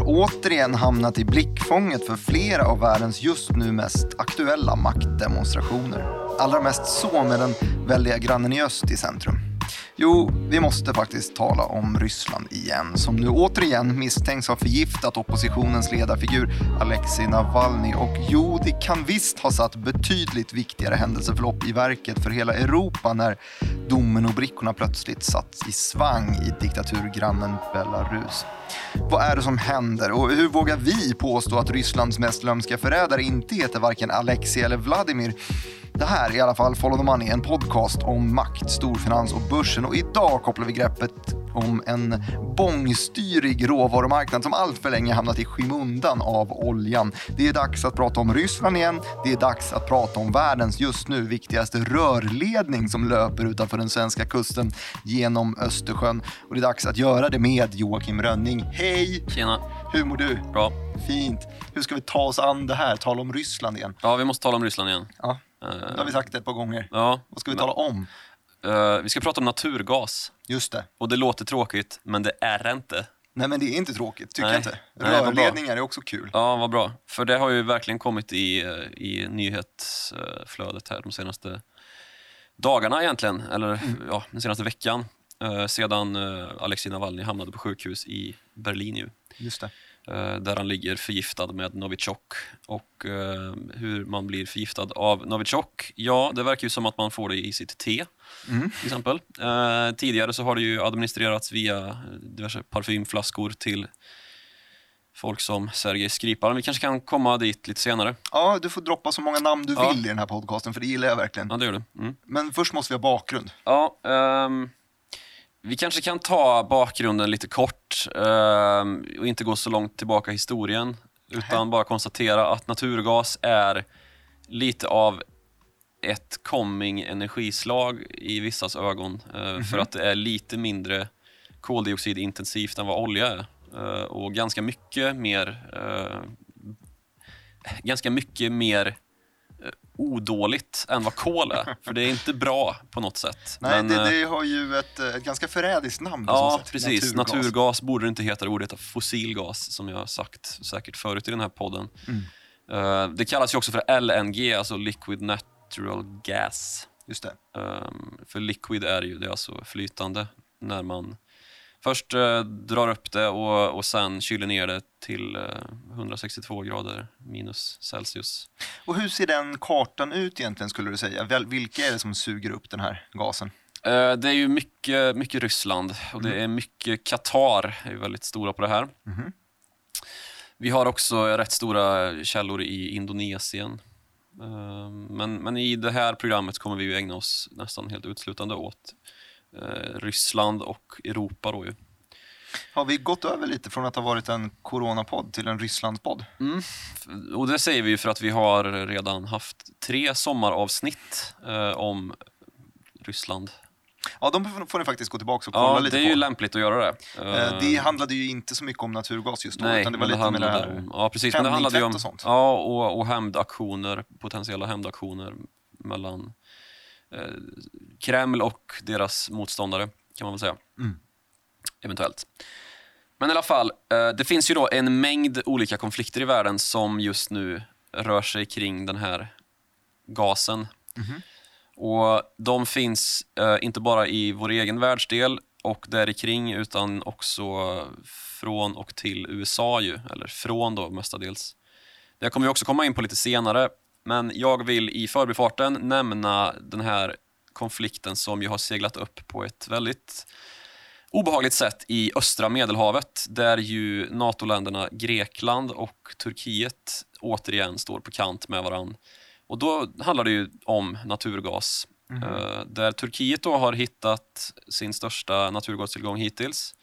Har återigen hamnat i blickfånget för flera av världens just nu mest aktuella maktdemonstrationer. Allra mest så med den väldiga grannen i öst i centrum. Jo, vi måste faktiskt tala om Ryssland igen, som nu återigen misstänks ha förgiftat oppositionens ledarfigur Alexej Navalny. Och jo, det kan visst ha satt betydligt viktigare händelseförlopp i verket för hela Europa när dominobrickorna plötsligt satt i svang i diktaturgrannen Belarus. Vad är det som händer och hur vågar vi påstå att Rysslands mest lömska förrädare inte heter varken Alexei eller Vladimir? Det här är i alla fall Follow the Money, en podcast om makt, storfinans och börsen. Och idag kopplar vi greppet om en bångstyrig råvarumarknad som allt för länge hamnat i skymundan av oljan. Det är dags att prata om Ryssland igen. Det är dags att prata om världens just nu viktigaste rörledning som löper utanför den svenska kusten genom Östersjön. Och det är dags att göra det med Joakim Rönning. Hej! Tjena. Hur mår du? Bra. Fint. Hur ska vi ta oss an det här? Tala om Ryssland igen. Ja, vi måste tala om Ryssland igen. Ja, det har vi sagt ett par gånger. Ja. Vad ska vi men, tala om? eh, vi ska prata om naturgas. Just det. Och det låter tråkigt, men det är det inte. Nej men det är inte tråkigt, tycker Nej. jag inte. Rörledningar är också kul. Ja, vad bra. För det har ju verkligen kommit i, eh, i nyhetsflödet här de senaste dagarna egentligen, eller Mm. ja, den senaste veckan. eh, sedan uh, Alexej Navalny hamnade på sjukhus i Berlin ju. Just det. Eh, där han ligger förgiftad med Novichok. Och eh, hur man blir förgiftad av Novichok, ja, det verkar ju som att man får det i sitt te, Mm. till exempel. Eh, tidigare så har det ju administrerats via diverse parfymflaskor till folk som Sergej Skripal. Vi kanske kan komma dit lite senare. Ja, du får droppa så många namn du Ja. vill i den här podcasten, för det gillar jag verkligen. Ja, det gör du. Mm. Men först måste vi ha bakgrund. Ja, ehm, vi kanske kan ta bakgrunden lite kort ehm, och inte gå så långt tillbaka i historien. Utan bara konstatera att naturgas är lite av ett coming energislag i vissas ögon. eh, För att det är lite mindre koldioxidintensivt än vad olja är. Eh, och ganska mycket mer eh, ganska mycket mer odåligt än vad kol är. För det är inte bra på något sätt. Nej, Men, det, eh, det har ju ett, ett ganska förrädiskt namn Ja, precis. Naturgas. borde det inte heta, det borde heta fossilgas som jag har sagt säkert förut i den här podden. Mm. Eh, det kallas ju också för LNG, alltså liquid natural gas. Just det. Um, för liquid är ju det är alltså flytande när man först eh, drar upp det och, och sen kyler ner det till eh, 162 grader minus Celsius. Och hur ser den kartan ut egentligen, skulle du säga? Väl, vilka är det som suger upp den här gasen? Eh, det är ju mycket, mycket Ryssland och Mm. det är mycket Qatar, är ju väldigt stora på det här. Mhm. Vi har också rätt stora källor i Indonesien. Eh, Men, men i det här programmet kommer vi ju ägna oss nästan helt uteslutande åt Ryssland och Europa. Då ju. Har vi gått över lite från att ha varit en coronapodd till en Rysslandpodd? Och det säger vi ju för att vi har redan haft tre sommaravsnitt eh, om Ryssland. Ja, de får ni faktiskt gå tillbaka och kolla Ja, lite det är på. ju lämpligt att göra det. Eh, Det handlade ju inte så mycket om naturgas just då, Nej, utan det var lite med det här. om, ja, precis, men det handlade ju om och sånt. Ja, och, och hämndaktioner, potentiella hämndaktioner mellan eh, Kreml och deras motståndare, kan man väl säga. Mm. Eventuellt. Men i alla fall, eh, det finns ju då en mängd olika konflikter i världen som just nu rör sig kring den här gasen. Mhm. Och de finns eh, inte bara i vår egen världsdel och där kring utan också från och till USA ju, eller från då mestadels. Det kommer vi också komma in på lite senare, men jag vill i förbifarten nämna den här konflikten som ju har seglat upp på ett väldigt obehagligt sätt i östra Medelhavet där ju NATO-länderna Grekland och Turkiet återigen står på kant med varann. Och då handlar det ju om naturgas. eh, Där Turkiet då har hittat sin största naturgastillgång hittills.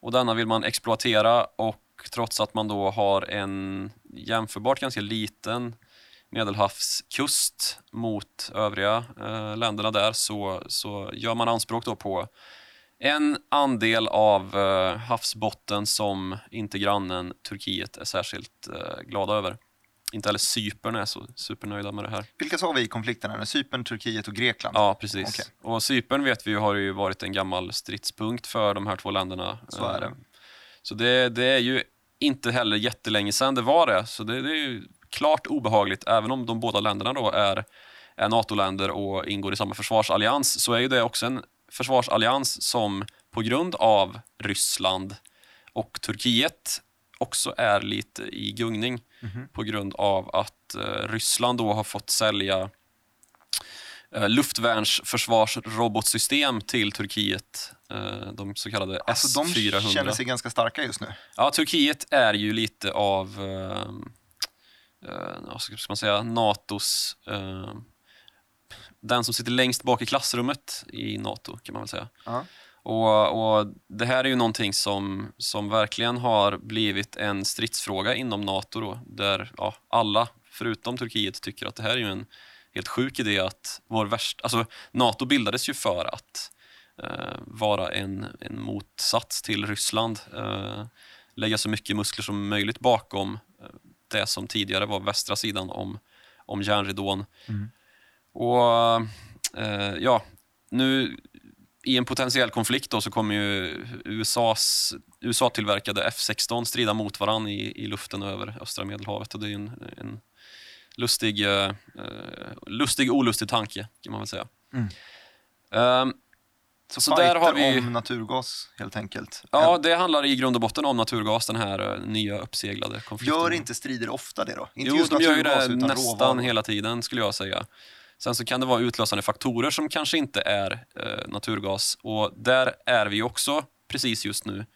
Och denna vill man exploatera och trots att man då har en jämförbart ganska liten medelhavskust mot övriga eh, länderna där så, så gör man anspråk då på en andel av eh, havsbotten som inte grannen Turkiet är särskilt eh, glada över. Inte heller Cypern är så supernöjda med det här. Vilka sa vi i konflikten? här? Cypern, Turkiet och Grekland? Ja, precis. Okej. Och Cypern vet vi ju har ju varit en gammal stridspunkt för de här två länderna. Så är det. Eh, Så det, det är ju inte heller jättelänge sedan det var det. Så det, det är ju klart obehagligt, även om de båda länderna då är, är NATO-länder och ingår i samma försvarsallians, så är ju det också en försvarsallians som på grund av Ryssland och Turkiet också är lite i gungning Mhm. på grund av att eh, Ryssland då har fått sälja eh, luftvärnsförsvarsrobotsystem till Turkiet. Eh, de så kallade Alltså, de S-400. känner sig ganska starka just nu. Ja, Turkiet är ju lite av, eh, vad ska man säga, Natos... Eh, den som sitter längst bak i klassrummet i Nato, kan man väl säga. Ja. Och, och Det här är ju någonting som, som verkligen har blivit en stridsfråga inom Nato, då, där ja, alla, förutom Turkiet, tycker att det här är ju en helt sjuk idé att vår värsta... Alltså, Nato bildades ju för att eh, vara en, en motsats till Ryssland. Eh, lägga så mycket muskler som möjligt bakom det som tidigare var västra sidan om, om järnridån. Mm. Och eh, ja, nu i en potentiell konflikt då så kommer ju USAs, USA-tillverkade F16 strida mot varann i, i luften över östra medelhavet. Och det är en, en lustig, eh, eh, lustig, olustig tanke kan man väl säga. Mm. Ehm, Så, Så där har vi- om naturgas helt enkelt. ja, det handlar i grund och botten om naturgas, den här eh, nya uppseglade konflikten. Gör inte strider ofta det då? Inte Jo, de gör ju det nästan råvaror. hela tiden skulle jag säga. Sen så kan det vara utlösande faktorer som kanske inte är eh, naturgas. Och där är vi också precis just nu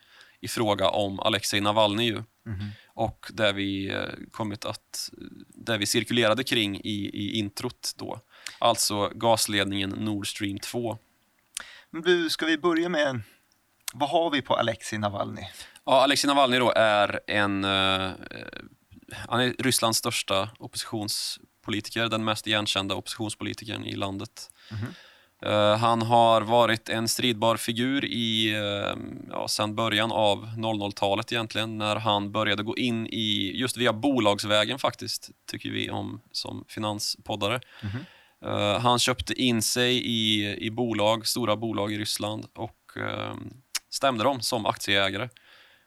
i fråga om Alexej Navalny ju. Mhm. Och där vi eh, kommit att, där vi cirkulerade kring i, i introt då. Alltså gasledningen Nord Stream 2. Du, ska vi börja med, vad har vi på Alexej Navalny? Ja, Alexej Navalny då är en... Eh, han är Rysslands största oppositionspolitiker, den mest igenkända oppositionspolitikern i landet. Mhm. Eh, han har varit en stridbar figur i, eh, ja, sedan början av 00-talet egentligen, när han började gå in i, just via bolagsvägen faktiskt, tycker vi om som finanspoddare. Mhm. Eh, han köpte in sig i, i bolag, stora bolag i Ryssland och eh, stämde dem som aktieägare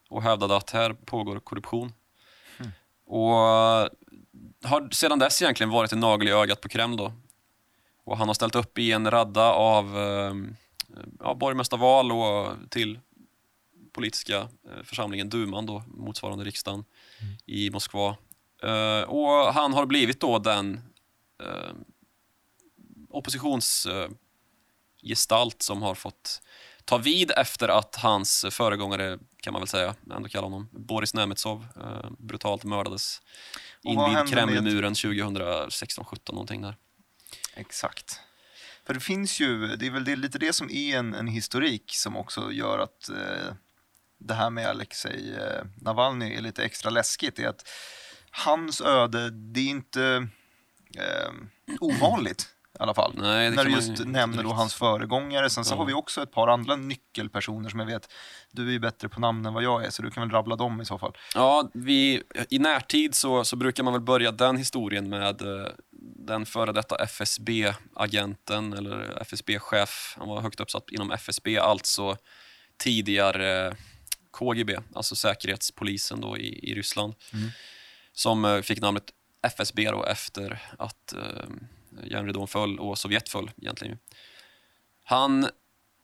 och hävdade att här pågår korruption. Mm. Och eh, har sedan dess egentligen varit en nagel i ögat på Kreml. Då. Och han har ställt upp i en radda av eh, ja, borgmästarval och till politiska eh, församlingen Duman, då, motsvarande riksdagen i Moskva. Och han har blivit då den eh, oppositionsgestalt som har fått ta vid efter att hans föregångare, kan man väl säga, ändå kalla honom, Boris Nemetsov, eh, brutalt mördades invid Kremlmuren 2016-17 någonting där. Exakt. För det finns ju, det är väl det, lite det som är en, en historik som också gör att eh, det här med Alexej eh, Navalny är lite extra läskigt. Är att hans öde, det är inte eh, ovanligt i alla fall. Nej, När du man just ju nämner då hans föregångare. Sen så Ja. har vi också ett par andra nyckelpersoner som jag vet, du är ju bättre på namn än vad jag är, så du kan väl rabbla dem i så fall. Ja, vi, i närtid så, så brukar man väl börja den historien med eh, den före detta FSB-agenten eller FSB-chef. Han var högt uppsatt inom FSB, alltså tidigare eh, KGB, alltså säkerhetspolisen då i, i Ryssland. Mm. Som eh, fick namnet FSB då efter att järnridån föll och Sovjet föll egentligen. Han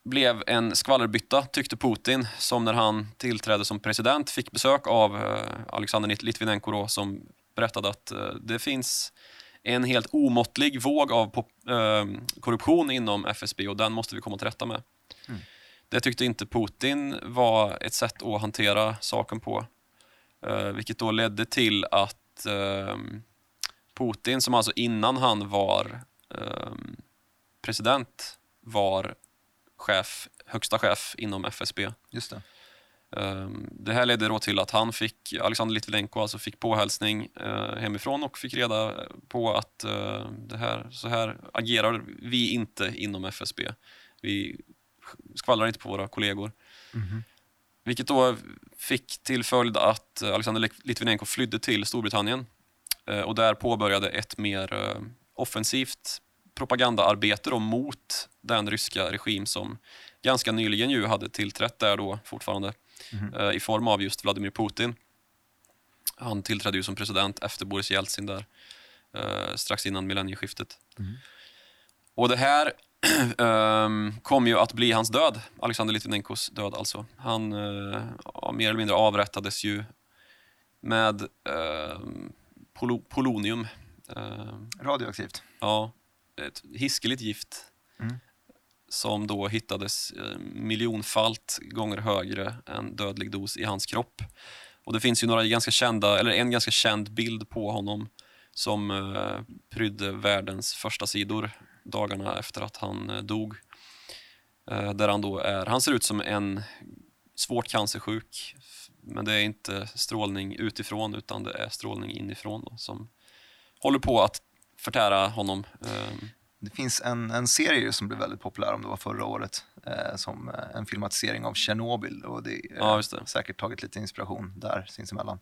blev en skvallerbytta, tyckte Putin, som när han tillträdde som president fick besök av eh, Alexander Lit- Litvinenko då, som berättade att eh, det finns en helt omåttlig våg av eh, korruption inom FSB och den måste vi komma till rätta med. Mm. Det tyckte inte Putin var ett sätt att hantera saken på. Vilket då ledde till att Putin, som alltså innan han var eh, president, var chef, högsta chef inom FSB. Just det. Ehm, Det här ledde då till att han fick, Alexander Litvinenko alltså fick påhälsning eh, hemifrån och fick reda på att eh, det här, så här agerar vi inte inom FSB. Vi skvallrar inte på våra kollegor. Mhm. Vilket då fick till följd att eh, Alexander Lit- Litvinenko flydde till Storbritannien eh, och där påbörjade ett mer eh, offensivt propagandaarbete då mot den ryska regim som ganska nyligen ju hade tillträtt där då fortfarande eh, i form av just Vladimir Putin. Han tillträdde ju som president efter Boris Jeltsin där, eh, strax innan millennieskiftet. Och det här ehm, kom ju att bli hans död, Alexander Litvinenkos död alltså. Han eh, mer eller mindre avrättades ju med polo polonium. Eh, Radioaktivt. ja, ett hiskeligt gift Mm. som då hittades eh, miljonfalt gånger högre än dödlig dos i hans kropp. Och det finns ju några ganska kända, eller en ganska känd bild på honom som eh, prydde världens första sidor dagarna efter att han eh, dog. Där han då är, han ser ut som en svårt cancersjuk, men det är inte strålning utifrån utan det är strålning inifrån då, som håller på att förtära honom. Eh, Det finns en, en serie som blev väldigt populär, om det var förra året, eh, som eh, en filmatisering av Tjernobyl. Och det är Ja, det. säkert tagit lite inspiration där sinsemellan.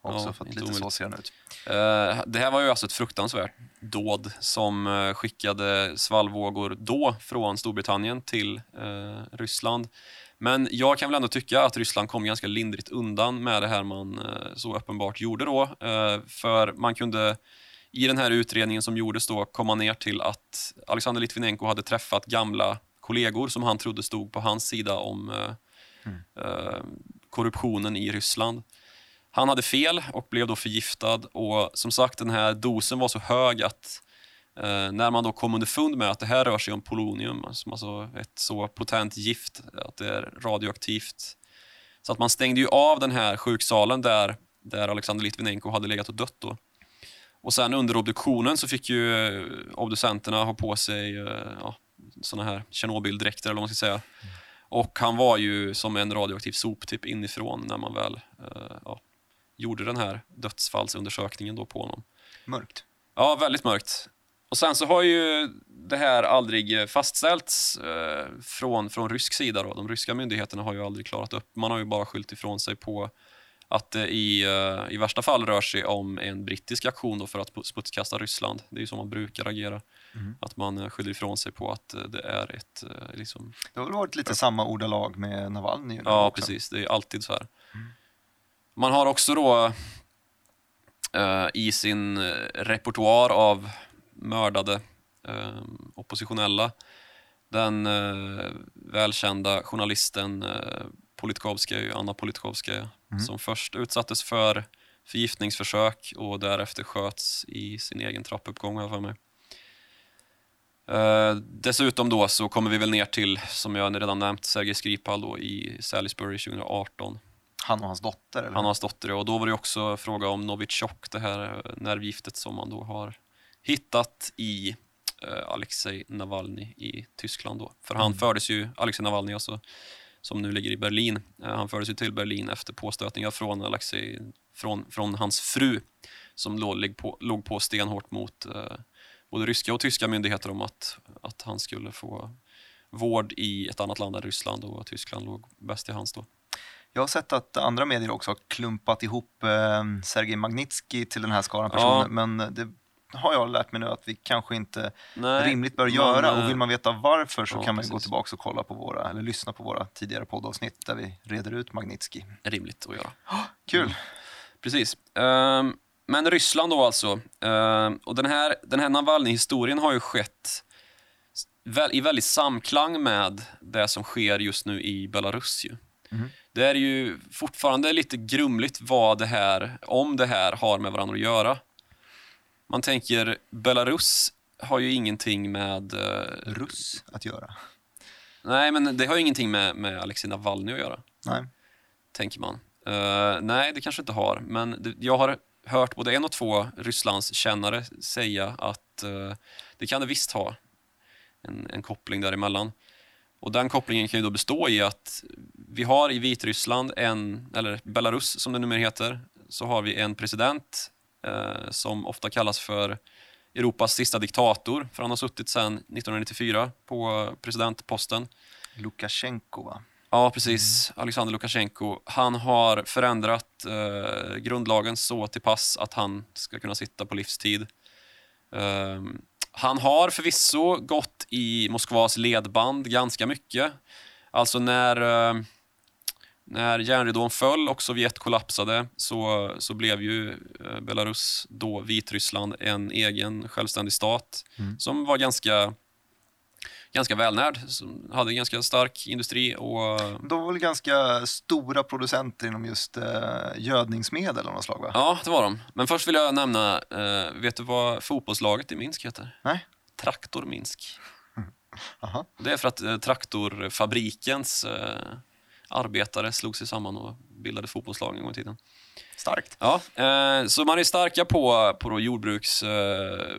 Också Ja, för lite så omöjligt. ser den ut. Eh, det här var ju alltså ett fruktansvärt dåd som eh, skickade svallvågor då från Storbritannien till eh, Ryssland. Men jag kan väl ändå tycka att Ryssland kom ganska lindrigt undan med det här man eh, så uppenbart gjorde då. Eh, för man kunde i den här utredningen som gjordes då komma ner till att Alexander Litvinenko hade träffat gamla kollegor som han trodde stod på hans sida om eh, eh, korruptionen i Ryssland. Han hade fel och blev då förgiftad och som sagt den här dosen var så hög att när man då kom underfund med att det här rör sig om polonium, som alltså ett så potent gift att det är radioaktivt. Så att man stängde ju av den här sjuksalen där, där Alexander Litvinenko hade legat och dött då. Och sen under obduktionen så fick ju eh, obducenterna ha på sig eh, ja, såna här Tjernobyldräkter eller vad man ska säga. Och han var ju som en radioaktiv soptipp inifrån när man väl eh, ja, gjorde den här dödsfallsundersökningen då på honom. Mörkt. Ja, väldigt mörkt. Och sen så har ju det här aldrig fastställts eh, från, från rysk sida. Då. De ryska myndigheterna har ju aldrig klarat upp. Man har ju bara skyllt ifrån sig på att det i, eh, i värsta fall rör sig om en brittisk aktion då för att smutskasta Ryssland. Det är ju så man brukar agera. Att man eh, skyller ifrån sig på att eh, det är ett... eh, Liksom, Det har väl varit lite samma ordalag med Navalny? Ja, också. precis. Det är alltid så här. Man har också då eh, i sin repertoar av mördade eh, oppositionella den eh, välkända journalisten eh, Politkovskaja, Anna Politkovskaja som först utsattes för förgiftningsförsök och därefter sköts i sin egen trappuppgång, har för mig. Eh, dessutom då så kommer vi väl ner till, som jag redan nämnt, Sergej Skripal då i Salisbury 2018. Han och hans dotter? Eller? Han och hans dotter och då var det också fråga om Novichok, det här eh, nervgiftet som man då har hittat i eh, Alexej Navalny i Tyskland då. För han fördes ju, Alexej Navalny alltså, som nu ligger i Berlin, eh, han fördes ju till Berlin efter påstötningar från Alexej, från, från hans fru som låg, låg, på, låg på stenhårt mot eh, både ryska och tyska myndigheter om att, att han skulle få vård i ett annat land än Ryssland och Tyskland låg bäst i hans då. Jag har sett att andra medier också har klumpat ihop eh, Sergej Magnitsky till den här skaran Ja. personer, men det har jag lärt mig nu att vi kanske inte Nej, rimligt bör men, göra. eh, Och vill man veta varför så ja, kan man ju gå precis. tillbaka och kolla på våra, eller lyssna på våra tidigare poddavsnitt där vi reder ut Magnitsky. rimligt att göra. Kul! Precis. Ehm, men Ryssland då alltså. Ehm, och den här, den här Navalny-historien har ju skett väl, i väldigt samklang med det som sker just nu i Belarus. Ju. Mhm. Det är ju fortfarande lite grumligt vad det här, om det här har med varandra att göra. Man tänker, Belarus har ju ingenting med... eh, Russ att göra. nej, men det har ju ingenting med, med Alexej Navalny att göra. Nej. tänker man. Eh, nej, det kanske inte har, men det, jag har hört både en och två Rysslands kännare säga att eh, det kan det visst ha en, en koppling däremellan. Och den kopplingen kan ju då bestå i att vi har i Vitryssland, en, eller Belarus som det numera heter, så har vi en president som ofta kallas för Europas sista diktator, för han har suttit sedan 1994 på presidentposten. Lukasjenko, va? Ja, precis. Alexander Lukasjenko. Han har förändrat eh, grundlagen så till pass att han ska kunna sitta på livstid. Ehm, han har förvisso gått i Moskvas ledband ganska mycket. Alltså när, eh, När järnridån föll och Sovjet kollapsade så, så blev ju eh, Belarus, då Vitryssland, en egen självständig stat Mm. som var ganska, ganska välnärd, som hade en ganska stark industri och De var väl ganska stora producenter inom just eh, gödningsmedel av något slag va? ja, det var de. Men först vill jag nämna, eh, vet du vad fotbollslaget i Minsk heter? Nej? Traktor Minsk. Aha. Det är för att eh, traktorfabrikens eh, arbetare slog sig samman och bildade fotbollslag en gång i tiden. Starkt. Ja, eh, så man är starka på, på då jordbruks eh,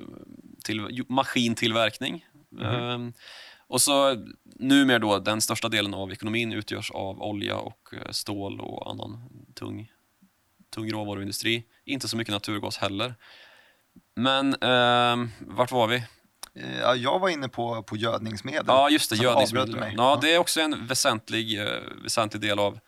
till, maskintillverkning. Eh, och så numera då den största delen av ekonomin utgörs av olja och eh, stål och annan tung, tung råvaruindustri. Inte så mycket naturgas heller. Men eh, vart var vi? Eh, Ja, jag var inne på, på gödningsmedel. Ja, just det. Gödningsmedel. mig. Ja, det är också en väsentlig, eh, väsentlig del av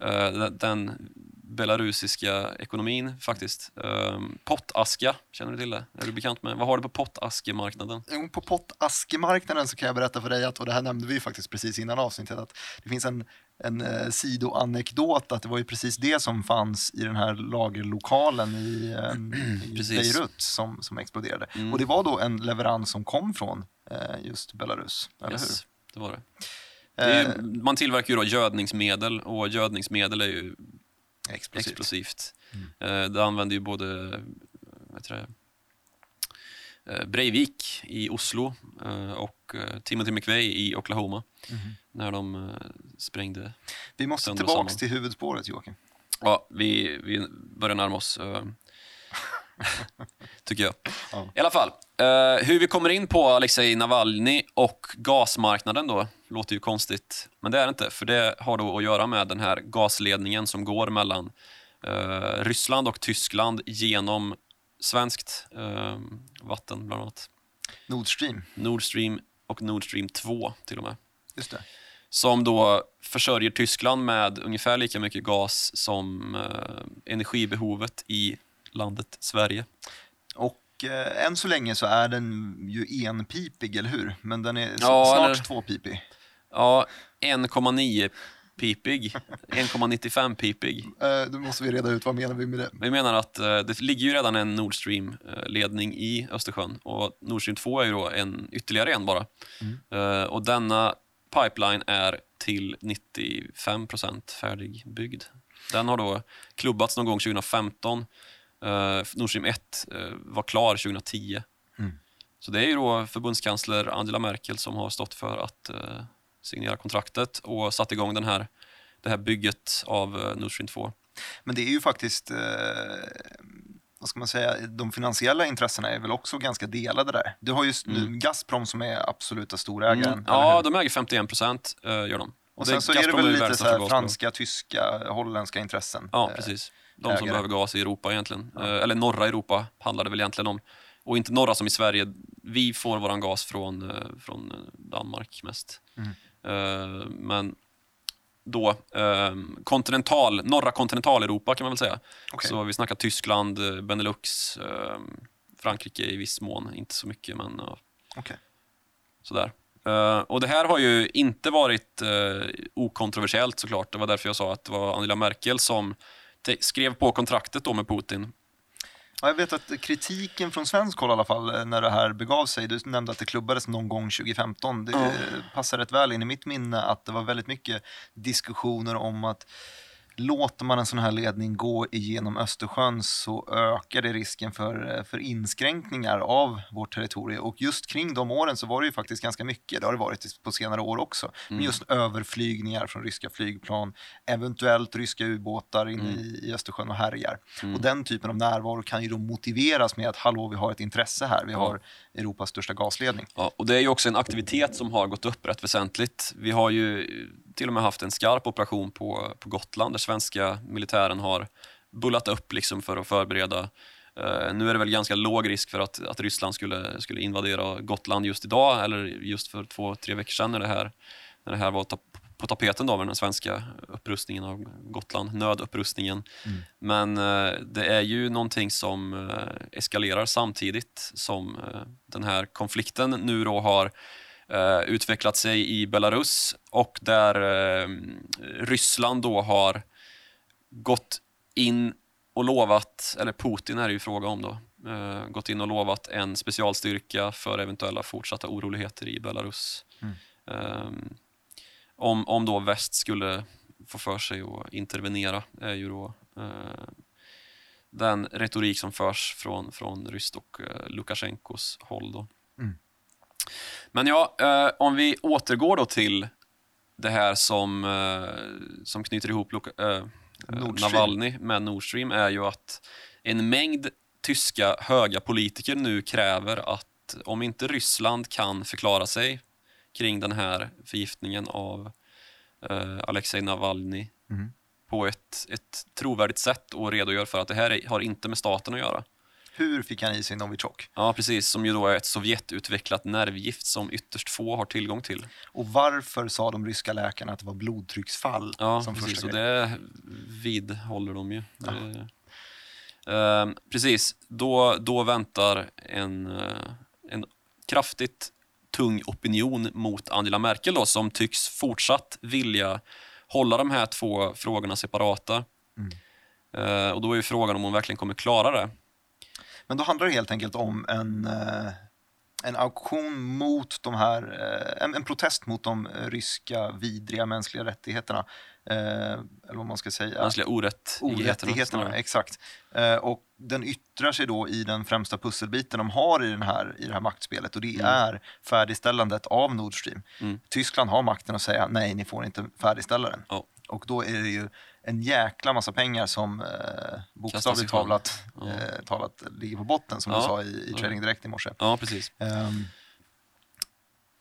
eh, den- belarusiska ekonomin faktiskt. Eh, pottaska, känner du till det? Är du bekant med? Vad har du på pottaskemarknaden? Jo, På pottaskemarknaden så kan jag berätta för dig att, och det här nämnde vi faktiskt precis innan avsnittet, att det finns en, en eh, sidoanekdot att det var ju precis det som fanns i den här lagerlokalen i, eh, i. Beirut som, som exploderade. Mm. Och det var då en leverans som kom från eh, just Belarus, eller Yes, det var det. hur? det är, Eh, ju- man tillverkar ju då gödningsmedel och gödningsmedel är ju explosivt. explosivt. Mm. Eh, det använder ju både heter det, eh, Breivik i Oslo och Timothy McVeigh i Oklahoma Mhm. När de eh, sprängde Vi måste samman. till huvudspåret Joakim. Ja, vi, vi börjar närma oss. eh, tycker jag. Ja. I alla fall, eh, hur vi kommer in på Alexej Navalny och gasmarknaden då, låter ju konstigt. Men det är det inte, för det har då att göra med den här gasledningen som går mellan Ryssland och Tyskland genom svenskt vatten, bland annat. Nord Stream, Nord Stream och Nord Stream 2 till och med. just det. Som då försörjer Tyskland med ungefär lika mycket gas som eh, energibehovet i landet Sverige. Och eh, än så länge så är den ju enpipig, eller hur? Men den är Ja, snart eller- tvåpipig. Ja, 1,9 pipig, 1,95 pipig. Eh, då måste vi reda ut vad menar vi med det. Vi menar att eh, det ligger ju redan en Nord Stream-ledning i Östersjön och Nord Stream 2 är ju då en, ytterligare en bara. Eh, och denna pipeline är till 95% färdigbyggd. Den har då klubbats någon gång 2015. Uh, Nord Stream 1 eh, var klar 2010. Mm. Så det är ju då förbundskansler Angela Merkel som har stått för att eh, signera kontraktet och satt igång den här, det här bygget av uh, Nord Stream 2. Men det är ju faktiskt, eh, vad ska man säga, de finansiella intressena är väl också ganska delade där. Du har ju nu Gazprom som är absoluta storägaren. Mm. Ja, de äger 51 procent, gör de. och sen så är det väl lite så här franska, tyska, holländska intressen. Ja, Eh, precis. De som ägare. behöver gas i Europa egentligen. Eh, Eller norra Europa handlar det väl egentligen om. Och inte norra som i Sverige. Vi får våran gas från, eh, från eh, Danmark mest. Mm. Eh, Men då eh, kontinental, norra kontinentaleuropa kan man väl säga. Okej. Så vi snackar Tyskland, eh, Benelux, eh, Frankrike i viss mån. Inte så mycket men ja, Okej. Sådär. Eh, och det här har ju inte varit uh, okontroversiellt såklart. Det var därför jag sa att det var Angela Merkel som skrev på kontraktet då med Putin. Ja, jag vet att kritiken från svensk håll i alla fall eh, när det här begav sig, du nämnde att det klubbades någon gång 2015, det eh, passar rätt väl in i mitt minne att det var väldigt mycket diskussioner om att låter man en sån här ledning gå igenom Östersjön så ökar det risken för, eh, för inskränkningar av vårt territorium. Och just kring de åren så var det ju faktiskt ganska mycket, det har det varit på senare år också, men just överflygningar från ryska flygplan, eventuellt ryska ubåtar inne i, i Östersjön och härjar. Och den typen av närvaro kan ju då motiveras med att hallå, vi har ett intresse här, vi har Europas största gasledning. Ja, och det är ju också en aktivitet som har gått upp rätt väsentligt. Vi har ju till och med haft en skarp operation på, på Gotland där svenska militären har bullat upp liksom för att förbereda. Uh, nu är det väl ganska låg risk för att, att Ryssland skulle, skulle invadera Gotland just idag eller just för två, tre veckor sedan när det här, när det här var på på tapeten då med den svenska upprustningen av Gotland, nödupprustningen. Men eh, det är ju någonting som eh, eskalerar samtidigt som eh, den här konflikten nu då har utvecklat sig i Belarus och där Ryssland då har gått in och lovat, eller Putin är det ju fråga om då, gått in och lovat en specialstyrka för eventuella fortsatta oroligheter i Belarus. Mm. Um, om, om då väst skulle få för sig att intervenera är ju då uh, den retorik som förs från, från Rysst och uh, Lukasjenkos håll. Då. Mm. Men ja, uh, om vi återgår då till det här som, som knyter ihop Luka, Navalny med Nord Stream är ju att en mängd tyska höga politiker nu kräver att om inte Ryssland kan förklara sig kring den här förgiftningen av eh, Alexej Navalny mm. på ett, ett trovärdigt sätt och redogör för att det här har inte med staten att göra. Hur fick han i sig Novichok? Ja, precis. Som ju då är ett Sovjetutvecklat nervgift som ytterst få har tillgång till. Och varför sa de ryska läkarna att det var blodtrycksfall? Ja, som precis. Första och det vidhåller de ju. Ja. Det, eh, precis. Då, då väntar en, eh, en kraftigt tung opinion mot Angela Merkel då, som tycks fortsatt vilja hålla de här två frågorna separata. Mm. Eh, och då är ju frågan om hon verkligen kommer klara det. Men då handlar det helt enkelt om en, eh, en auktion mot de här, eh, en, en protest mot de ryska vidriga mänskliga rättigheterna. Eh, eller vad man ska säga. Mänskliga orättigheterna. Orättigheterna, exakt. Eh, och den yttrar sig då i den främsta pusselbiten de har i, den här, i det här maktspelet och det Mm. är färdigställandet av Nord Stream. Mm. Tyskland har makten att säga nej, ni får inte färdigställa den. Ja. Och då är det ju en jäkla massa pengar som eh, bokstavligt talat, Ja. eh, talat ligger på botten som Ja. du sa i, i. Trading Direkt i morse. Ja, precis. Ehm,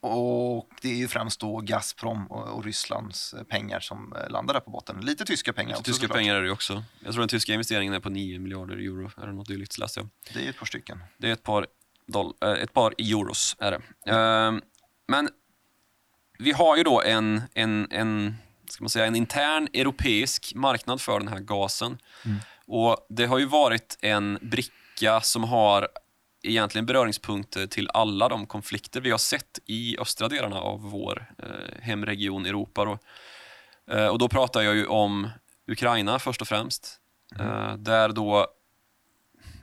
och det är ju främst då Gazprom och, och Rysslands pengar som eh, landar där på botten. Lite tyska pengar också Tyska såklart. pengar är det också. Jag tror den tyska investeringen är på 9 miljarder euro, eller något dylikt läste jag. Det är ett par stycken. Det är ett par, doll, eh, ett par euros. Är det. Ehm, men vi har ju då en, en, en, ska man säga, en intern europeisk marknad för den här gasen. Mm. Och Det har ju varit en bricka som har egentligen beröringspunkter till alla de konflikter vi har sett i östra delarna av vår eh, hemregion Europa. Då. Eh, och då pratar jag ju om Ukraina först och främst. Eh, där då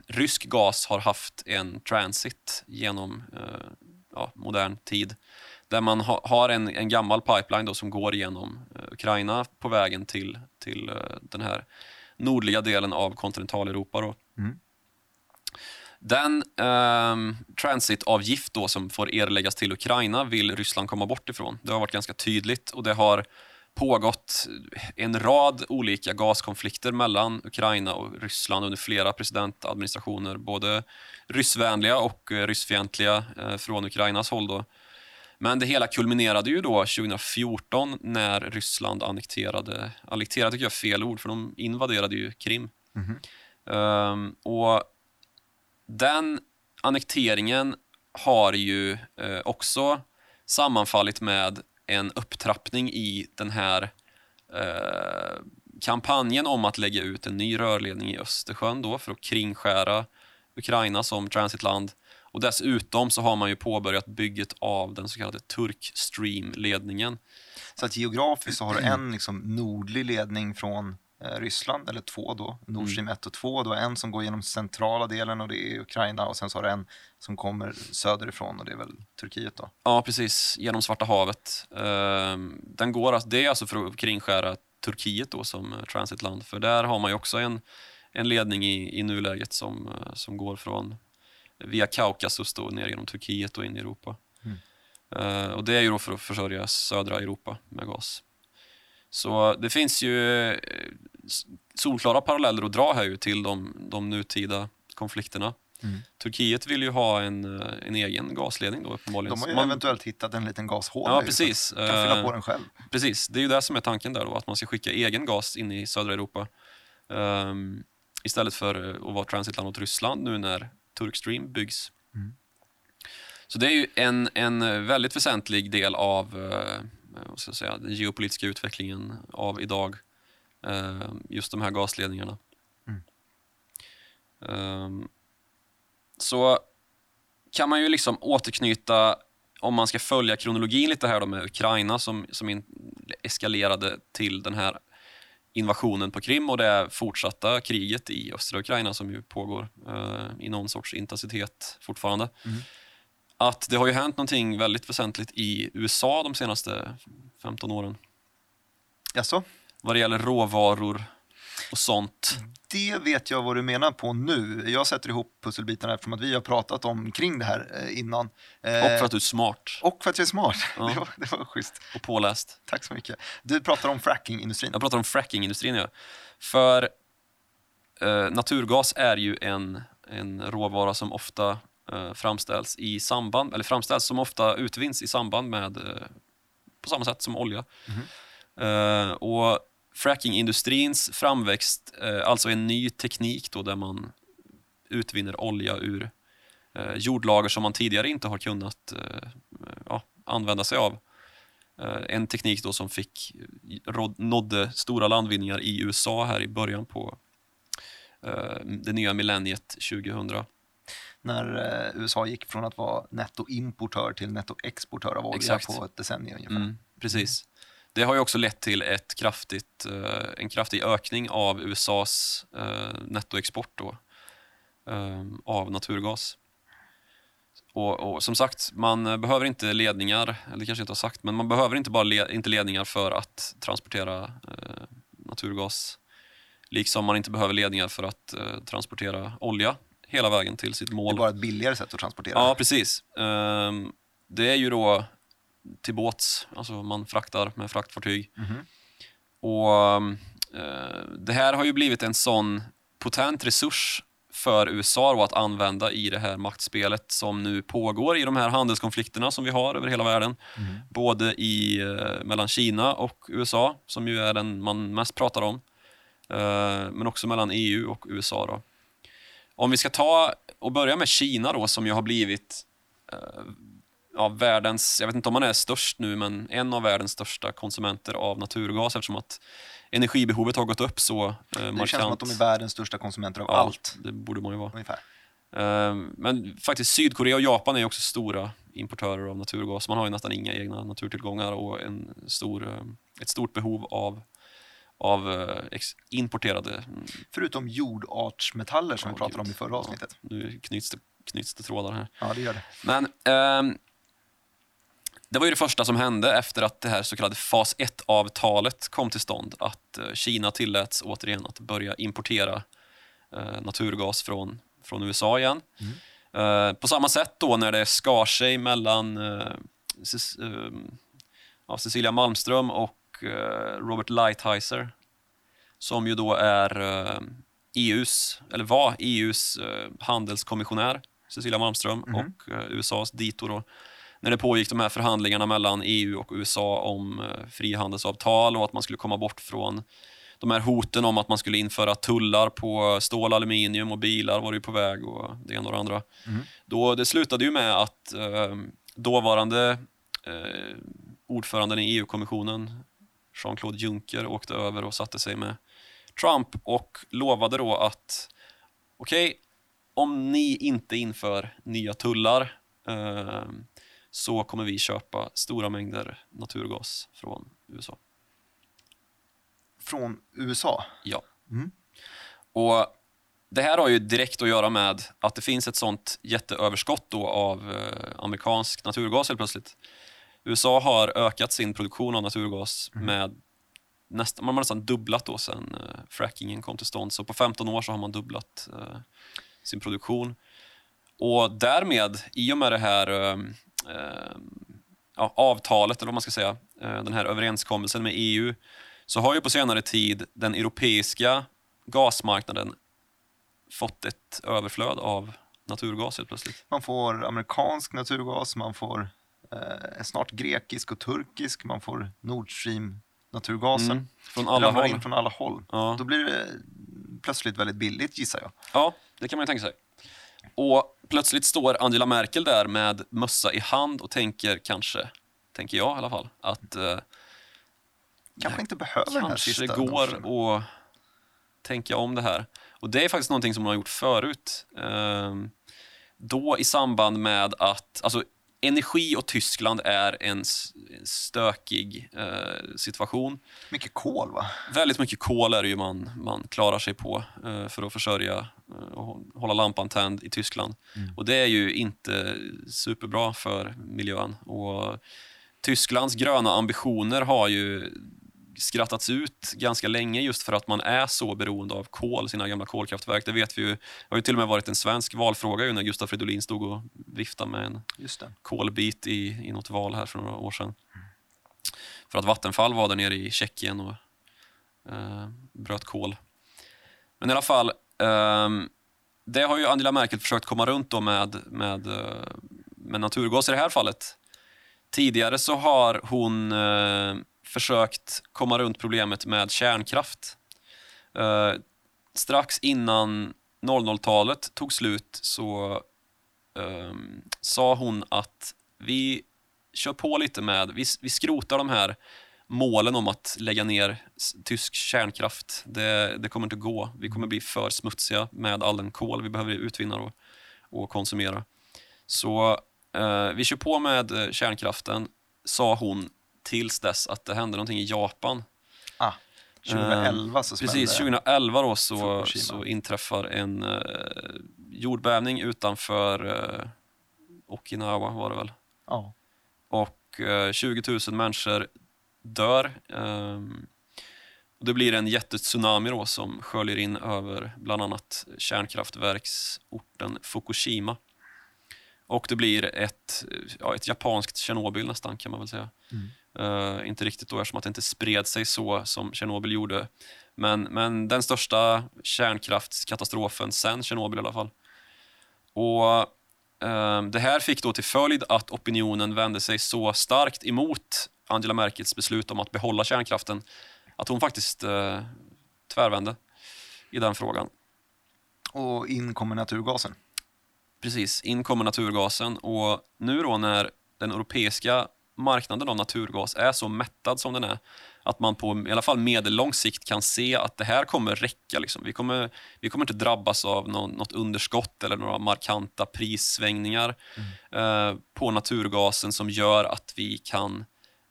rysk gas har haft en transit genom eh, ja, modern tid. Där man ha, har en, en gammal pipeline då som går genom eh, Ukraina på vägen till, till eh, den här nordliga delen av kontinentaleuropa. Då. Mm. Den ehm, transitavgift då som får erläggas till Ukraina vill Ryssland komma bort ifrån. Det har varit ganska tydligt och det har pågått en rad olika gaskonflikter mellan Ukraina och Ryssland under flera presidentadministrationer, både ryssvänliga och eh, ryssfientliga eh, från Ukrainas håll. Då. Men det hela kulminerade ju då 2014 när Ryssland annekterade, annekterade tycker jag är fel ord, för de invaderade ju Krim. Mhm. Ehm, och den annekteringen har ju eh, också sammanfallit med en upptrappning i den här eh, kampanjen om att lägga ut en ny rörledning i Östersjön då för att kringskära Ukraina som transitland. Och dessutom så har man ju påbörjat bygget av den så kallade Turk Stream-ledningen. Så att geografiskt så har du en liksom nordlig ledning från eh, Ryssland, eller två då, Nord Stream 1 och 2. Du har en som går genom centrala delen och det är Ukraina och sen så har du en som kommer söderifrån och det är väl Turkiet då. Ja, precis. Genom Svarta havet. Ehm, den går, det är alltså för att kringskära Turkiet då som eh, transitland. För där har man ju också en, en ledning i, i nuläget som, eh, som går från via Kaukasus då, ner genom Turkiet och in i Europa. Mm. Eh, och det är ju då för att försörja södra Europa med gas. Så det finns ju eh, solklara paralleller att dra här ju till de, de nutida konflikterna. Mm. Turkiet vill ju ha en, eh, en egen gasledning då uppenbarligen. De har ju Man- eventuellt hittat en liten gashåla. Ja, precis. Kan fylla på den själv. Precis, det är ju det som är tanken där då, att man ska skicka egen gas in i södra Europa. Ehm, istället för att vara transitland åt Ryssland nu när Turkstream byggs. Mm. Så det är ju en, en väldigt väsentlig del av eh, vad ska jag säga, den geopolitiska utvecklingen av idag. Eh, just de här gasledningarna. Mm. Ehm, så kan man ju liksom återknyta om man ska följa kronologin lite här då med Ukraina som, som eskalerade till den här invasionen på Krim och det fortsatta kriget i östra Ukraina som ju pågår eh, i någon sorts intensitet fortfarande. Mm. Att det har ju hänt någonting väldigt väsentligt i USA de senaste 15 åren Jaså? vad det gäller råvaror och sånt. Det vet jag vad du menar på nu. Jag sätter ihop pusselbitarna eftersom att vi har pratat om kring det här eh, innan. Eh, Och för att du är smart och för att jag är smart. Ja. Det, var, det var schysst. och påläst. Tack så mycket. Du pratar om frackingindustrin. Jag pratar om frackingindustrin. Ja. För eh, naturgas är ju en, en råvara som ofta eh, framställs i samband, eller framställs som ofta utvinns i samband med, eh, på samma sätt som olja. Eh, och frackingindustrins framväxt, eh, alltså en ny teknik då där man utvinner olja ur eh, jordlager som man tidigare inte har kunnat eh, ja, använda sig av. En teknik då som fick, nådde stora landvinningar i USA här i början på det nya millenniet 2000. När eh, USA gick från att vara nettoimportör till nettoexportör av olja Exakt. på ett decennium ungefär. Mm, precis. Det har ju också lett till ett kraftigt, eh, en kraftig ökning av USAs eh, nettoexport då, eh, av naturgas. Och, och som sagt, man eh, behöver inte ledningar, eller kanske inte har sagt, men man behöver inte bara le, inte ledningar för att transportera eh, naturgas. Liksom man inte behöver ledningar för att eh, transportera olja hela vägen till sitt Det mål. är bara ett billigare sätt att transportera. Ja, precis. Ehm, det är ju då till båts, alltså man fraktar med fraktfartyg. Mhm. Och eh, Det här har ju blivit en sån potent resurs för USA då att använda i det här maktspelet som nu pågår i de här handelskonflikterna som vi har över hela världen. Mhm. Både i, eh, mellan Kina och USA, som ju är den man mest pratar om. Eh, men också mellan EU och USA. Då. Om vi ska ta och börja med Kina då, som ju har blivit eh, ja, världens, jag vet inte om man är störst nu, men en av världens största konsumenter av naturgas eftersom att energibehovet har gått upp så eh, markant. Det känns som att de är världens största konsumenter av Ja, allt. Det borde man ju vara. Ungefär. Eh, Men faktiskt Sydkorea och Japan är också stora importörer av naturgas. Man har ju nästan inga egna naturtillgångar och en stor, eh, ett stort behov av, av eh, importerade. Förutom jordartsmetaller som Ja, vi pratade om i förra avsnittet. Nu knyts det, knyts det trådar här. Ja, det gör det. Men ehm, det var ju det första som hände efter att det här så kallade fas 1-avtalet kom till stånd. Att eh, Kina tilläts återigen att börja importera eh, naturgas från, från USA igen. Eh, på samma sätt då när det skar sig mellan ja, Cecilia Malmström och Robert Lighthizer som ju då är EUs, eller var EUs handelskommissionär, Cecilia Malmström, Mhm. och USAs dito då. När det pågick de här förhandlingarna mellan EU och USA om eh, frihandelsavtal och att man skulle komma bort från de här hoten om att man skulle införa tullar på stål, aluminium och bilar var ju på väg och det ena och det andra. Mhm. Då, det slutade ju med att eh, dåvarande eh, ordföranden i EU-kommissionen, Jean-Claude Juncker, åkte över och satte sig med Trump och lovade då att okej, om ni inte inför nya tullar eh, så kommer vi köpa stora mängder naturgas från USA. Från USA. Ja. Mm. Och Det här har ju direkt att göra med att det finns ett sånt jätteöverskott då av eh, amerikansk naturgas helt plötsligt. USA har ökat sin produktion av naturgas med nästan, man har nästan dubblat då sen eh, frackingen kom till stånd. Så på 15 år så har man dubblat eh, sin produktion. Och därmed, i och med det här ja, avtalet, eller vad man ska säga, eh, den här överenskommelsen med EU, så har ju på senare tid den europeiska gasmarknaden fått ett överflöd av naturgas helt plötsligt. Man får amerikansk naturgas, man får eh, snart grekisk och turkisk, man får Nord Stream-naturgasen. Mm, från alla håll. in från alla håll. Ja. Då blir det plötsligt väldigt billigt gissar jag. Ja, det kan man ju tänka sig. Och plötsligt står Angela Merkel där med mössa i hand och tänker kanske, tänker jag i alla fall, att eh, Kanske inte behöver den här kanske sista går dosen. att tänka om det här. Och det är faktiskt någonting som man har gjort förut. Ehm, då i samband med att, alltså energi och Tyskland är en stökig eh, situation. Mycket kol va? Väldigt mycket kol är det ju man, man klarar sig på eh, för att försörja eh, och hålla lampan tänd i Tyskland. Mm. Och det är ju inte superbra för miljön. Och Tysklands gröna ambitioner har ju skrattats ut ganska länge just för att man är så beroende av kol, sina gamla kolkraftverk. Det vet vi ju. Det har ju till och med varit en svensk valfråga ju när Gustaf Fridolin stod och viftade med en kolbit i, i något val här för några år sedan. Mm. För att Vattenfall var där nere i Tjeckien och eh, bröt kol. Men i alla fall, Um, det har ju Angela Merkel försökt komma runt då med, med, eh, med naturgas i det här fallet. Tidigare så har hon eh, försökt komma runt problemet med kärnkraft. Eh, strax innan 00-talet tog slut så eh, sa hon att vi kör på lite med, vi, vi skrotar de här målen om att lägga ner tysk kärnkraft. Det, det, kommer inte gå. Vi kommer bli för smutsiga med all den kol vi behöver utvinna och, och konsumera. Så eh, vi kör på med eh, kärnkraften, sa hon tills dess att det hände någonting i Japan. Ah, 2011 så smällde Precis, 2011 då så, så inträffar en uh, jordbävning utanför uh, Okinawa var det väl. Ja. Och uh, 20 000 människor dör. Um, och det blir en jättetsunami då som sköljer in över bland annat kärnkraftverksorten Fukushima. Och det blir ett, ja, ett japanskt Tjernobyl nästan kan man väl säga. Mm. Uh, inte riktigt då eftersom att det inte spred sig så som Tjernobyl gjorde. Men, men den största kärnkraftskatastrofen sen Tjernobyl i alla fall. Och uh, Det här fick då till följd att opinionen vände sig så starkt emot Angela Merkels beslut om att behålla kärnkraften att hon faktiskt uh, tvärvände i den frågan. Och in kommer naturgasen. Precis, in kommer naturgasen och nu då när den europeiska marknaden av naturgas är så mättad som den är att man på i alla fall medellång sikt kan se att det här kommer räcka. Liksom. Vi, kommer, vi kommer inte drabbas av någon, något underskott eller några markanta prissvängningar mm. eh, på naturgasen som gör att vi kan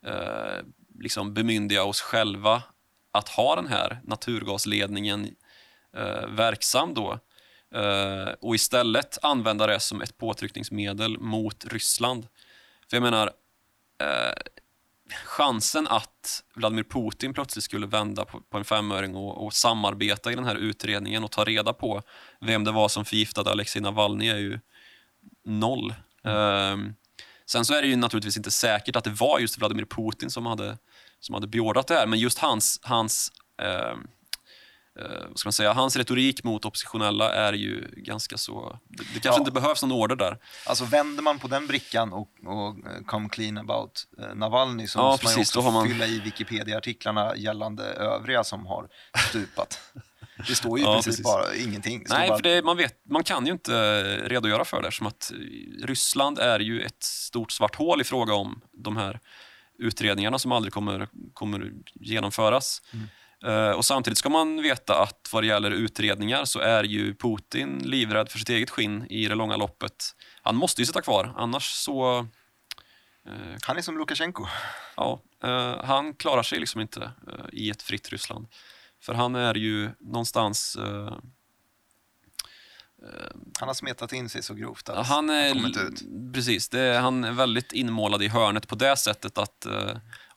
eh, liksom bemyndiga oss själva att ha den här naturgasledningen eh, verksam då eh, och istället använda det som ett påtryckningsmedel mot Ryssland. För jag menar, eh, chansen att Vladimir Putin plötsligt skulle vända på, på en femöring och, och, samarbeta i den här utredningen och ta reda på vem det var som förgiftade Alexej Navalny är ju noll. Mm. Eh, sen så är det ju naturligtvis inte säkert att det var just Vladimir Putin som hade, som hade beordrat det här, men just hans, hans eh, eh, vad ska man säga, hans retorik mot oppositionella är ju ganska så... Det, det kanske ja. inte behövs någon order där. Alltså vänder man på den brickan och, och eh, come clean about eh, Navalny så ja, måste man ju också man... fylla i Wikipedia-artiklarna gällande övriga som har stupat. Det står ju ja, precis, precis, bara ingenting. Nej, bara... för det, man, vet, man kan ju inte redogöra för det som att Ryssland är ju ett stort svart hål i fråga om de här utredningarna som aldrig kommer, kommer genomföras. Mm. Eh, och Samtidigt ska man veta att vad det gäller utredningar så är ju Putin livrädd för sitt eget skinn i det långa loppet. Han måste ju sitta kvar, annars så... Uh, han är som Lukasjenko. Ja, uh, han klarar sig liksom inte i ett fritt Ryssland. För han är ju någonstans... han har smetat in sig så grovt att han är, han kommit ut. Precis, det, han är väldigt inmålad i hörnet på det sättet att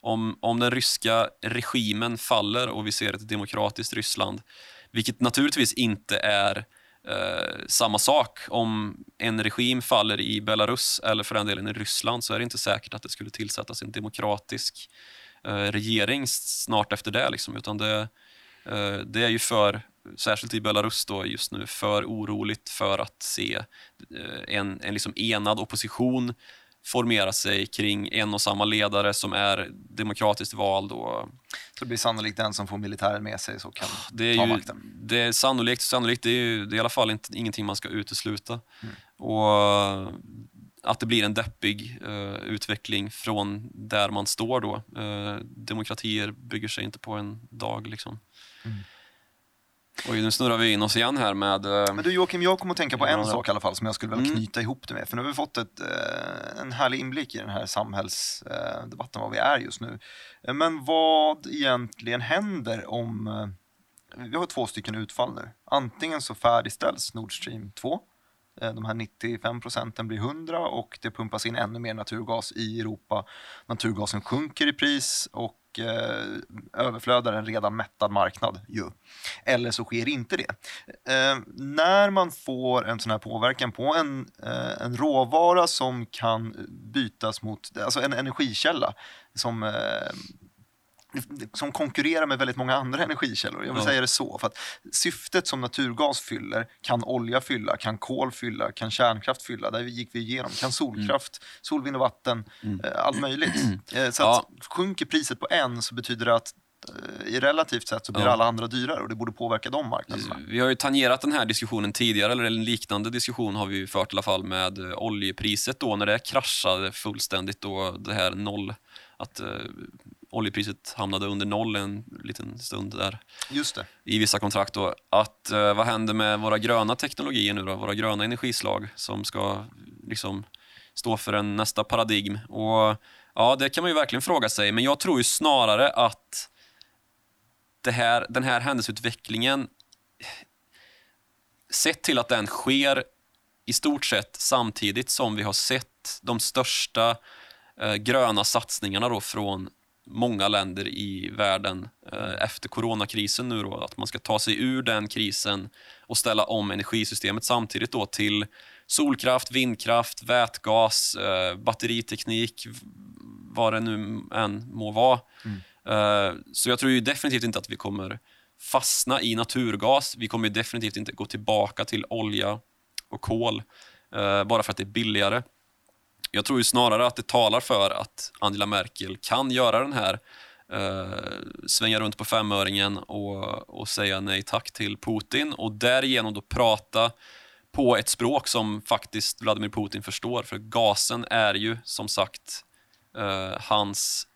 om, om den ryska regimen faller och vi ser ett demokratiskt Ryssland, vilket naturligtvis inte är eh, samma sak. Om en regim faller i Belarus eller för den delen i Ryssland så är det inte säkert att det skulle tillsättas en demokratisk eh, regering snart efter det. Liksom, utan det, eh, det är ju för särskilt i Belarus då just nu, för oroligt för att se eh, en, en liksom enad opposition formera sig kring en och samma ledare som är demokratiskt vald. Och... Så det blir sannolikt den som får militären med sig som kan det är ta ju, makten? Det är sannolikt, sannolikt det är, ju, det är i alla fall inte, ingenting man ska utesluta. Mm. Och att det blir en deppig uh, utveckling från där man står då. Uh, demokratier bygger sig inte på en dag. Liksom. Mm. Oj, nu snurrar vi in oss igen här med... eh, Men du Joakim, jag kommer att tänka på en Ja, sak i alla fall som jag skulle vilja Mm. knyta ihop det med. För nu har vi fått ett, eh, en härlig inblick i den här samhällsdebatten, vad vi är just nu. Eh, Men vad egentligen händer om... eh, Vi har två stycken utfall nu. Antingen så färdigställs Nord Stream 2. eh, De här 95 procenten blir 100 och det pumpas in ännu mer naturgas i Europa. Naturgasen sjunker i pris och eh, överflödar en redan mättad marknad. Ju. Eller så sker inte det. Eh, när man får en sån här påverkan på en, eh, en råvara som kan bytas mot, alltså en energikälla som, eh, som konkurrerar med väldigt många andra energikällor. Jag vill Ja. säga det så. För att syftet som naturgas fyller kan olja fylla, kan kol fylla, kan kärnkraft fylla. Där gick vi igenom. Kan solkraft, solvind och vatten, eh, allt möjligt. Eh, så Ja. att sjunker priset på en så betyder det att eh, i relativt sett så blir Ja. alla andra dyrare och det borde påverka de marknaderna. Vi har ju tangerat den här diskussionen tidigare, eller en liknande diskussion har vi ju fört i alla fall med oljepriset då när det kraschade fullständigt då det här noll, att oljepriset hamnade under noll en liten stund där Just det. i vissa kontrakt då. Att eh, vad händer med våra gröna teknologier nu då, våra gröna energislag som ska liksom stå för en nästa paradigm och ja, det kan man ju verkligen fråga sig, men jag tror ju snarare att det här, den här händelseutvecklingen sett till att den sker i stort sett samtidigt som vi har sett de största eh, gröna satsningarna då från många länder i världen eh, efter coronakrisen nu då, att man ska ta sig ur den krisen och ställa om energisystemet samtidigt då till solkraft, vindkraft, vätgas, eh, batteriteknik, vad det nu än må vara. Eh, så jag tror ju definitivt inte att vi kommer fastna i naturgas. Vi kommer definitivt inte gå tillbaka till olja och kol bara för att det är billigare. Jag tror ju snarare att det talar för att Angela Merkel kan göra den här eh, svänga runt på femöringen och, och säga nej tack till Putin och därigenom då prata på ett språk som faktiskt Vladimir Putin förstår. För gasen är ju som sagt eh, hans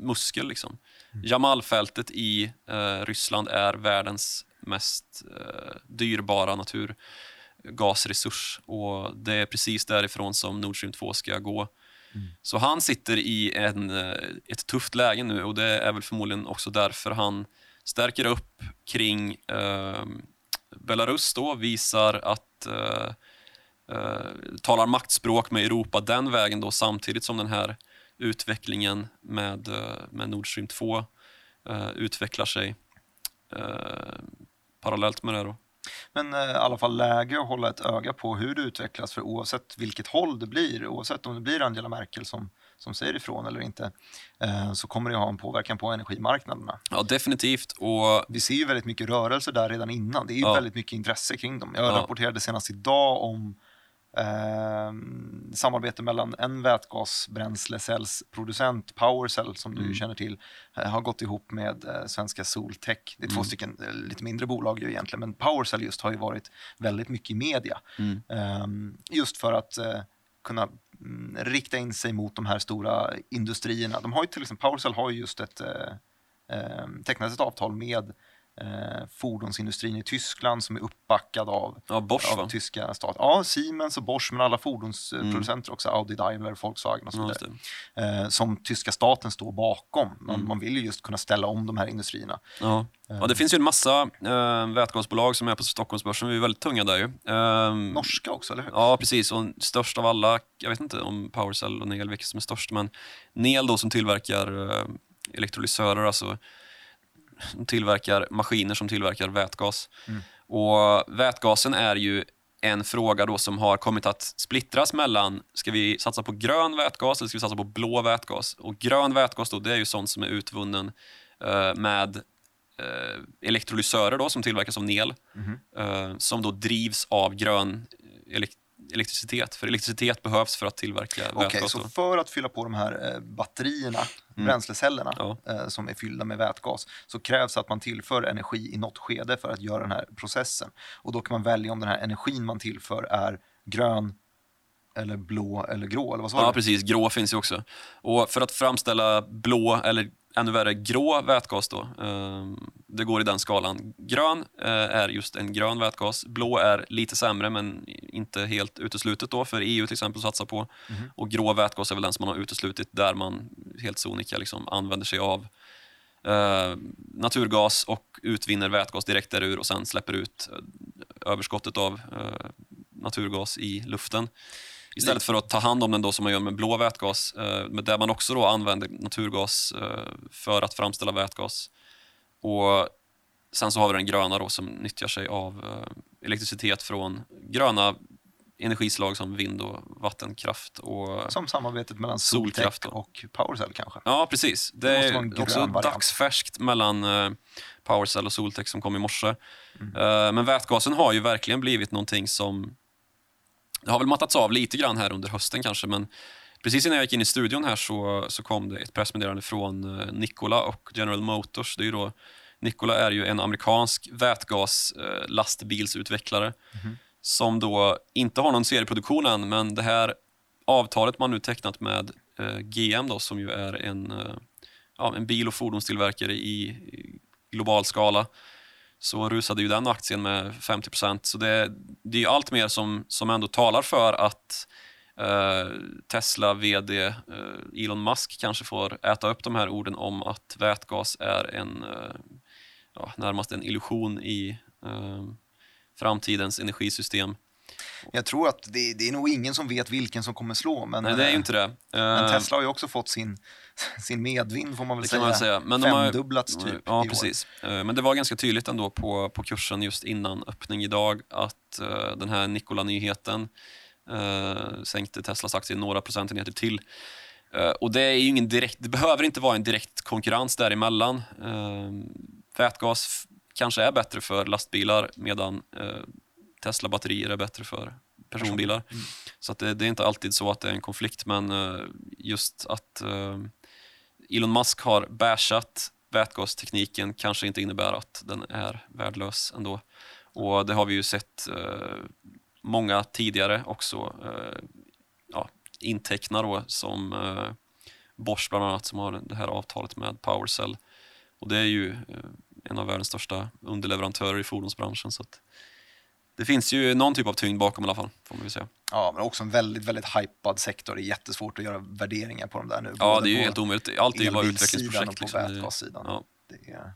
muskel. Liksom. Jamalfältet i eh, Ryssland är världens mest eh, dyrbara naturgasresurs och det är precis därifrån som Nord Stream 2 ska gå. Så han sitter i en, eh, ett tufft läge nu och det är väl förmodligen också därför han stärker upp kring eh, Belarus då, visar att eh, eh, talar maktspråk med Europa den vägen då samtidigt som den här utvecklingen med, eh, med Nord Stream 2 eh, utvecklar sig parallellt med det då. Men eh, i alla fall läge att hålla ett öga på hur det utvecklas för oavsett vilket håll det blir, oavsett om det blir Angela Merkel som, som säger ifrån eller inte, eh, så kommer det ha en påverkan på energimarknaderna. Ja, definitivt. Och Vi ser ju väldigt mycket rörelse där redan innan. Det är ju Ja. väldigt mycket intresse kring dem. Jag Ja. rapporterade senast idag om eh, samarbete mellan en vätgasbränslecellsproducent, Powercell, som du Mm. känner till, eh, har gått ihop med eh, svenska Soltech. Det är två Mm. stycken eh, lite mindre bolag ju egentligen, men Powercell just har ju varit väldigt mycket i media. Mm. Ehm, just för att eh, kunna mm, rikta in sig mot de här stora industrierna. De har ju till exempel, Powercell har ju just ett, eh, eh, tecknat ett avtal med eh, fordonsindustrin i Tyskland som är uppbackad av, ja, Bosch av va? tyska staten. Ja, Siemens och Bosch, men alla fordonsproducenter också, Audi, Daimler, Volkswagen och så vidare. Eh, som tyska staten står bakom. Man, Mm. man vill ju just kunna ställa om de här industrierna. Ja. ja, det finns ju en massa eh, vätgasbolag som är på Stockholmsbörsen. Vi är väldigt tunga där ju. Ehm, Norska också, eller hur? Ja, precis. Och störst av alla, jag vet inte om Powercell och Nel vilket som är störst, men Nel då som tillverkar eh, elektrolysörer, alltså de tillverkar maskiner som tillverkar vätgas. Mm. Och vätgasen är ju en fråga då som har kommit att splittras mellan, ska vi satsa på grön vätgas eller ska vi satsa på blå vätgas? Och grön vätgas då, det är ju sånt som är utvunnen eh, med eh, elektrolysörer då, som tillverkas av Nel, Mhm. eh, som då drivs av grön elektricitet. För elektricitet behövs för att tillverka Okej, vätgas. så då. för att fylla på de här eh, batterierna, bränslecellerna Ja. eh, som är fyllda med vätgas så krävs att man tillför energi i något skede för att göra den här processen. Och då kan man välja om den här energin man tillför är grön eller blå eller grå eller vad Ja, du? precis. Grå finns ju också. Och för att framställa blå, eller ännu värre grå vätgas då, eh, det går i den skalan. Grön eh, är just en grön vätgas. Blå är lite sämre, men inte helt uteslutet då för EU till exempel satsar på. Mhm. Och grå vätgas är väl den som man har uteslutit där man helt sonika liksom använder sig av eh, naturgas och utvinner vätgas direkt därur och sen släpper ut eh, överskottet av eh, naturgas i luften. Istället för att ta hand om den då som man gör med blå vätgas, men där man också då använder naturgas för att framställa vätgas. Och sen så har vi den gröna då som nyttjar sig av eh, elektricitet från gröna energislag som vind och vattenkraft. Och, Som samarbetet mellan Solkraft då. och Powercell kanske. Ja, precis. Det, Det är också variant. dagsfärskt mellan eh, Powercell och Soltech som kom i morse. Mm. Eh, men vätgasen har ju verkligen blivit någonting som... Det har väl mattats av lite grann här under hösten kanske, men precis innan jag gick in i studion här så, så kom det ett pressmeddelande från eh, Nikola och General Motors. Det är ju då, Nikola är ju en amerikansk vätgas eh, Mhm. som då inte har någon serieproduktion än, men det här avtalet man nu tecknat med eh, GM då, som ju är en, eh, ja, en bil och fordonstillverkare i, i global skala så rusade ju den aktien med 50% Så det, det är allt mer som, som ändå talar för att eh, Tesla VD eh, Elon Musk kanske får äta upp de här orden om att vätgas är en eh, ja, närmast en illusion i framtidens energisystem. Jag tror att det, det är nog ingen som vet vilken som kommer slå. Men, Nej, det är ju inte det. men Tesla har ju också fått sin, sin medvind får man väl Det säga. kan man säga. Men de har- Femdubblats typ Ja, år. precis. Eh, Men det var ganska tydligt ändå på, på kursen just innan öppning idag att den här Nikola-nyheten eh, sänkte Teslas aktie några procentenheter till. Eh, och det är ingen direkt, det behöver inte vara en direkt konkurrens däremellan. Eh, vätgas kanske är bättre för lastbilar medan eh, Tesla-batterier är bättre för personbilar. Mm. Så det, det är inte alltid så att det är en konflikt, men eh, just att eh, Elon Musk har bashat vätgastekniken kanske inte innebär att den är värdelös ändå. Och det har vi ju sett eh, många tidigare också eh, ja, inteckna då som eh, Bosch bland annat som har det här avtalet med Powercell. Och det är ju eh, en av världens största underleverantörer i fordonsbranschen. Så det finns ju någon typ av tyngd bakom i alla fall, får man väl säga. Ja, men också en väldigt, väldigt hypad sektor. Det är jättesvårt att göra värderingar på de där nu. Ja, det är ju helt omöjligt. Allt är ju bara på Liksom. Det-. Ja, Det är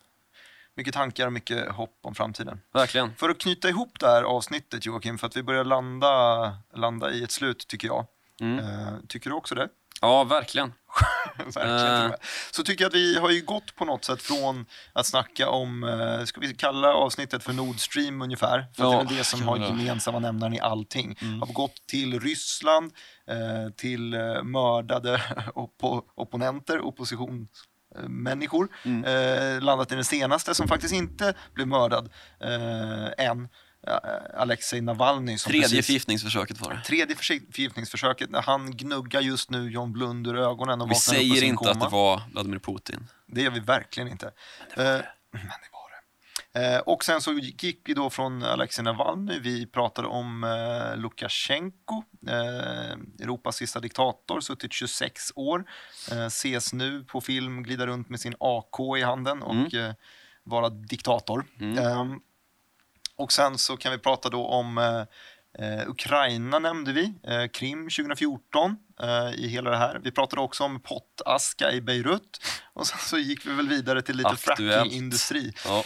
mycket tankar och mycket hopp om framtiden. verkligen. För att knyta ihop det här avsnittet Joakim, för att vi börjar landa, landa i ett slut tycker jag. Mm. Eh, tycker du också det? Ja, verkligen. Verkligen. Så tycker jag att vi har ju gått på något sätt från att snacka om, eh, ska vi kalla avsnittet för Nord Stream ungefär? För Ja, det är väl det som har gemensamma nämnaren i allting. Mm. Har gått till Ryssland, eh, till eh, mördade oppo opponenter, oppositionsmänniskor. Mm. Eh, landat i den senaste som faktiskt inte blev mördad eh, än. Eh, Alexej Navalny. Som Tredje precis- förgiftningsförsöket var det. Tredje förgiftningsförsöket, han gnuggar just nu John Blund ur ögonen och Vi säger inte koma. att det var Vladimir Putin. Det gör vi verkligen inte. Men det var det. Men det, var det. Eh, och sen så gick vi då från Alexej Navalny, vi pratade om eh, Lukasjenko, eh, Europas sista diktator, suttit 26 år, eh, ses nu på film glida runt med sin AK i handen och eh, vara diktator. Mm. Ehm, och sen så kan vi prata då om eh, Ukraina nämnde vi, Krim 2014 eh, i hela det här. Vi pratade också om pottaska i Beirut och sen så gick vi väl vidare till lite Aktuellt. frackingindustri Ja,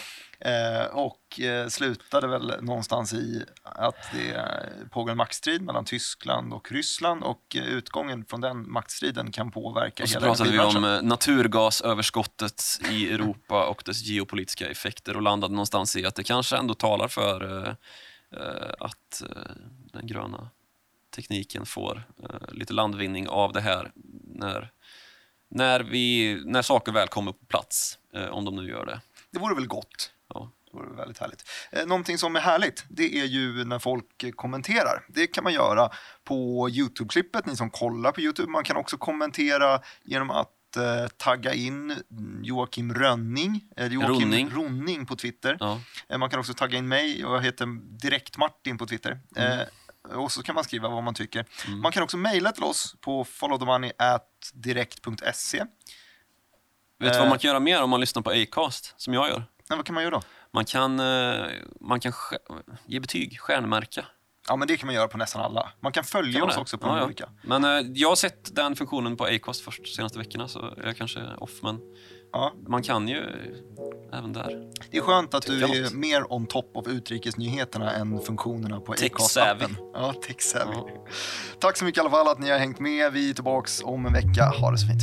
och eh, slutade väl någonstans i att det eh, pågår en maktstrid mellan Tyskland och Ryssland och eh, utgången från den maktstriden kan påverka och så hela pratade vi om eh, naturgasöverskottet i Europa och dess geopolitiska effekter och landade någonstans i att det kanske ändå talar för eh, eh, att eh, den gröna tekniken får eh, lite landvinning av det här när, när, vi, när saker väl kommer på plats, eh, om de nu gör det. Det vore väl gott. Ja. Det vore väldigt härligt. Eh, någonting som är härligt, det är ju när folk eh, kommenterar. Det kan man göra på YouTube-klippet, ni som kollar på YouTube. Man kan också kommentera genom att eh, tagga in Joakim Rönning, eller Joakim Ronning. Ronning på Twitter. Ja. Man kan också tagga in mig och jag heter Direkt Martin på Twitter. Mm. Och så kan man skriva vad man tycker. Man kan också mejla till oss på followthemoney.direkt.se. Vet du vad man kan göra mer om man lyssnar på Acast, som jag gör? Nej, vad kan man göra då? Man kan, eh, man kan ge betyg, stjärnmärka. Ja, men det kan man göra på nästan alla. Man kan följa Kan oss det? också på Ja, de ja. olika. Men eh, jag har sett den funktionen på Acast först de senaste veckorna så jag är kanske off. Men Ja. man kan ju även där. Det är skönt att du är något. mer on top of utrikesnyheterna än funktionerna på Acast-appen. Ja, tech. Ja. Tack så mycket i alla fall att ni har hängt med. Vi är tillbaks om en vecka. Ha det så fint.